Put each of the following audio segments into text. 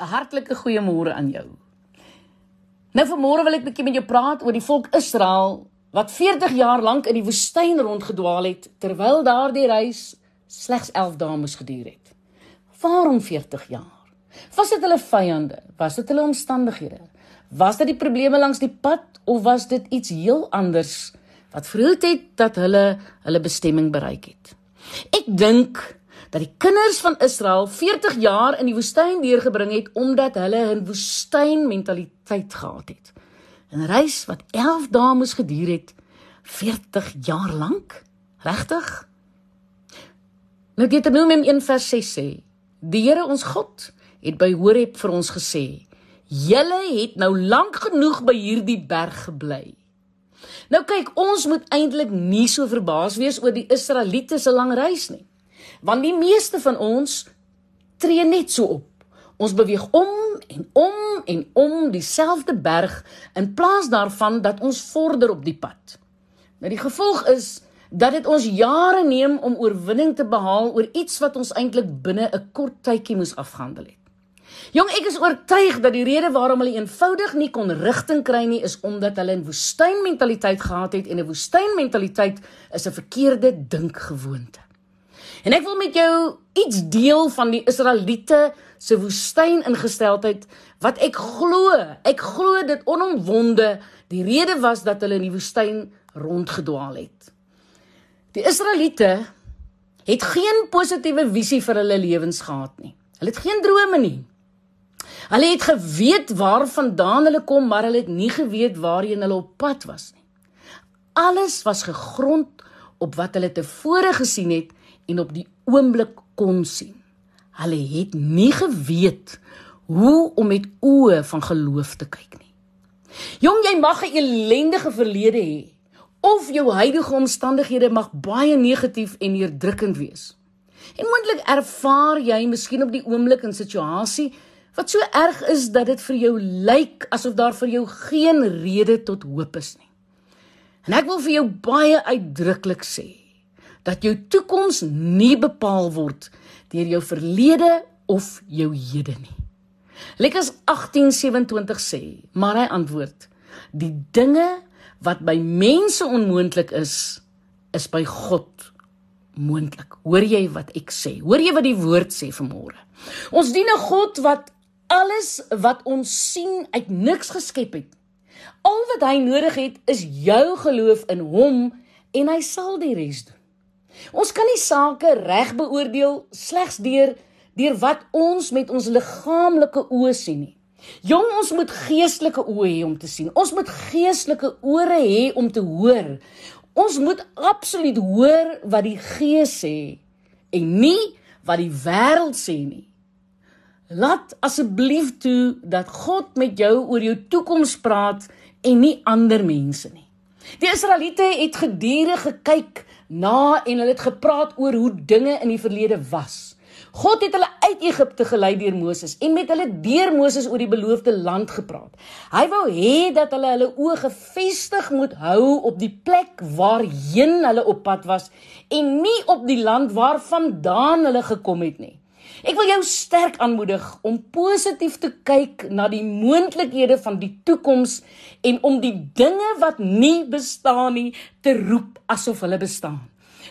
'n Hartlike goeiemôre aan jou. Nou vanmôre wil ek 'n bietjie met jou praat oor die volk Israel wat 40 jaar lank in die woestyn rondgedwaal het terwyl daardie reis slegs 11 dae moes geduur het. Waarom 40 jaar? Was dit hulle vyande? Was dit hulle omstandighede? Was dit die probleme langs die pad of was dit iets heel anders wat verhoed het dat hulle hulle bestemming bereik het? Ek dink dat die kinders van Israel 40 jaar in die woestyn deurgebring het omdat hulle 'n woestyn mentaliteit gehad het. 'n Reis wat 11 dae moes geduur het, 40 jaar lank. Regtig? Nou Deuteronomium 1:6 sê: Die Here ons God het by Horeb vir ons gesê: "Julle het nou lank genoeg by hierdie berg gebly." Nou kyk, ons moet eintlik nie so verbaas wees oor die Israeliete se lang reis nie want die meeste van ons tree net so op. Ons beweeg om en om en om dieselfde berg in plaas daarvan dat ons vorder op die pad. Nou die gevolg is dat dit ons jare neem om oorwinning te behaal oor iets wat ons eintlik binne 'n kort tydjie moes afhandel het. Jong, ek is oortuig dat die rede waarom hulle eenvoudig nie kon rigting kry nie is omdat hulle 'n woestynmentaliteit gehad het en 'n woestynmentaliteit is 'n verkeerde dinkgewoonte. En ek wil met jou iets deel van die Israeliete se woestyn ingesteldheid wat ek glo, ek glo dit onomwonde die rede was dat hulle in die woestyn rondgedwaal het. Die Israeliete het geen positiewe visie vir hulle lewens gehad nie. Hulle het geen drome nie. Hulle het geweet waarvandaan hulle kom, maar hulle het nie geweet waarheen hulle op pad was nie. Alles was gegrond op wat hulle tevore gesien het en op die oomblik kon sien. Hulle het nie geweet hoe om met oë van geloof te kyk nie. Jong, jy mag 'n ellendige verlede hê of jou huidige omstandighede mag baie negatief en neerdrukkend wees. En moontlik ervaar jy miskien op die oomblik 'n situasie wat so erg is dat dit vir jou lyk asof daar vir jou geen rede tot hoop is nie. En ek wil vir jou baie uitdruklik sê, dat jou toekoms nie bepaal word deur jou verlede of jou hede nie. Lukas 18:27 sê, maar hy antwoord: Die dinge wat by mense onmoontlik is, is by God moontlik. Hoor jy wat ek sê? Hoor jy wat die woord sê vanmôre? Ons dien 'n God wat alles wat ons sien uit niks geskep het. Al wat hy nodig het is jou geloof in hom en hy sal die res doen. Ons kan nie sake reg beoordeel slegs deur deur wat ons met ons liggaamlike oë sien nie. Jong, ons moet geestelike oë hê om te sien. Ons moet geestelike ore hê om te hoor. Ons moet absoluut hoor wat die Gees sê en nie wat die wêreld sê nie. Laat asseblief toe dat God met jou oor jou toekoms praat en nie ander mense nie. Die Israeliete het gedurig gekyk na en hulle het gepraat oor hoe dinge in die verlede was. God het hulle uit Egipte gelei deur Moses en met hulle deur Moses oor die beloofde land gepraat. Hy wou hê dat hulle hulle oë gefestig moet hou op die plek waarheen hulle op pad was en nie op die land waarvandaan hulle gekom het nie. Ek wil jou sterk aanmoedig om positief te kyk na die moontlikhede van die toekoms en om die dinge wat nie bestaan nie te roep asof hulle bestaan.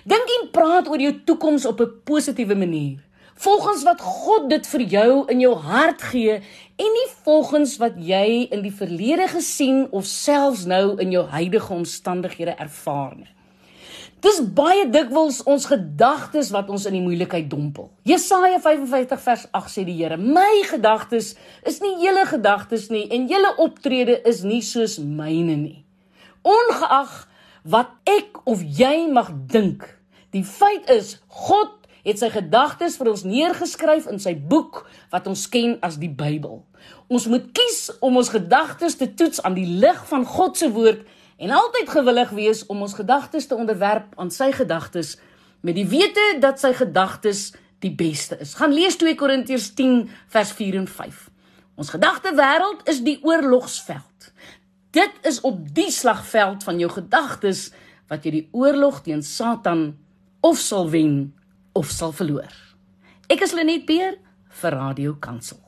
Dink en praat oor jou toekoms op 'n positiewe manier. Volgens wat God dit vir jou in jou hart gee en nie volgens wat jy in die verlede gesien of selfs nou in jou huidige omstandighede ervaar nie. Dis baie dikwels ons gedagtes wat ons in die moeilikheid dompel. Jesaja 55 vers 8 sê die Here: "My gedagtes is nie julle gedagtes nie en julle optrede is nie soos myne nie." Ongeag wat ek of jy mag dink, die feit is God het sy gedagtes vir ons neergeskryf in sy boek wat ons ken as die Bybel. Ons moet kies om ons gedagtes te toets aan die lig van God se woord en altyd gewillig wees om ons gedagtes te onderwerp aan sy gedagtes met die wete dat sy gedagtes die beste is. Gaan lees 2 Korintiërs 10 vers 4 en 5. Ons gedagte wêreld is die oorlogsveld. Dit is op die slagveld van jou gedagtes wat jy die oorlog teen Satan of sal wen of sal verloor. Ek is Lenet Beer vir Radio Kansel.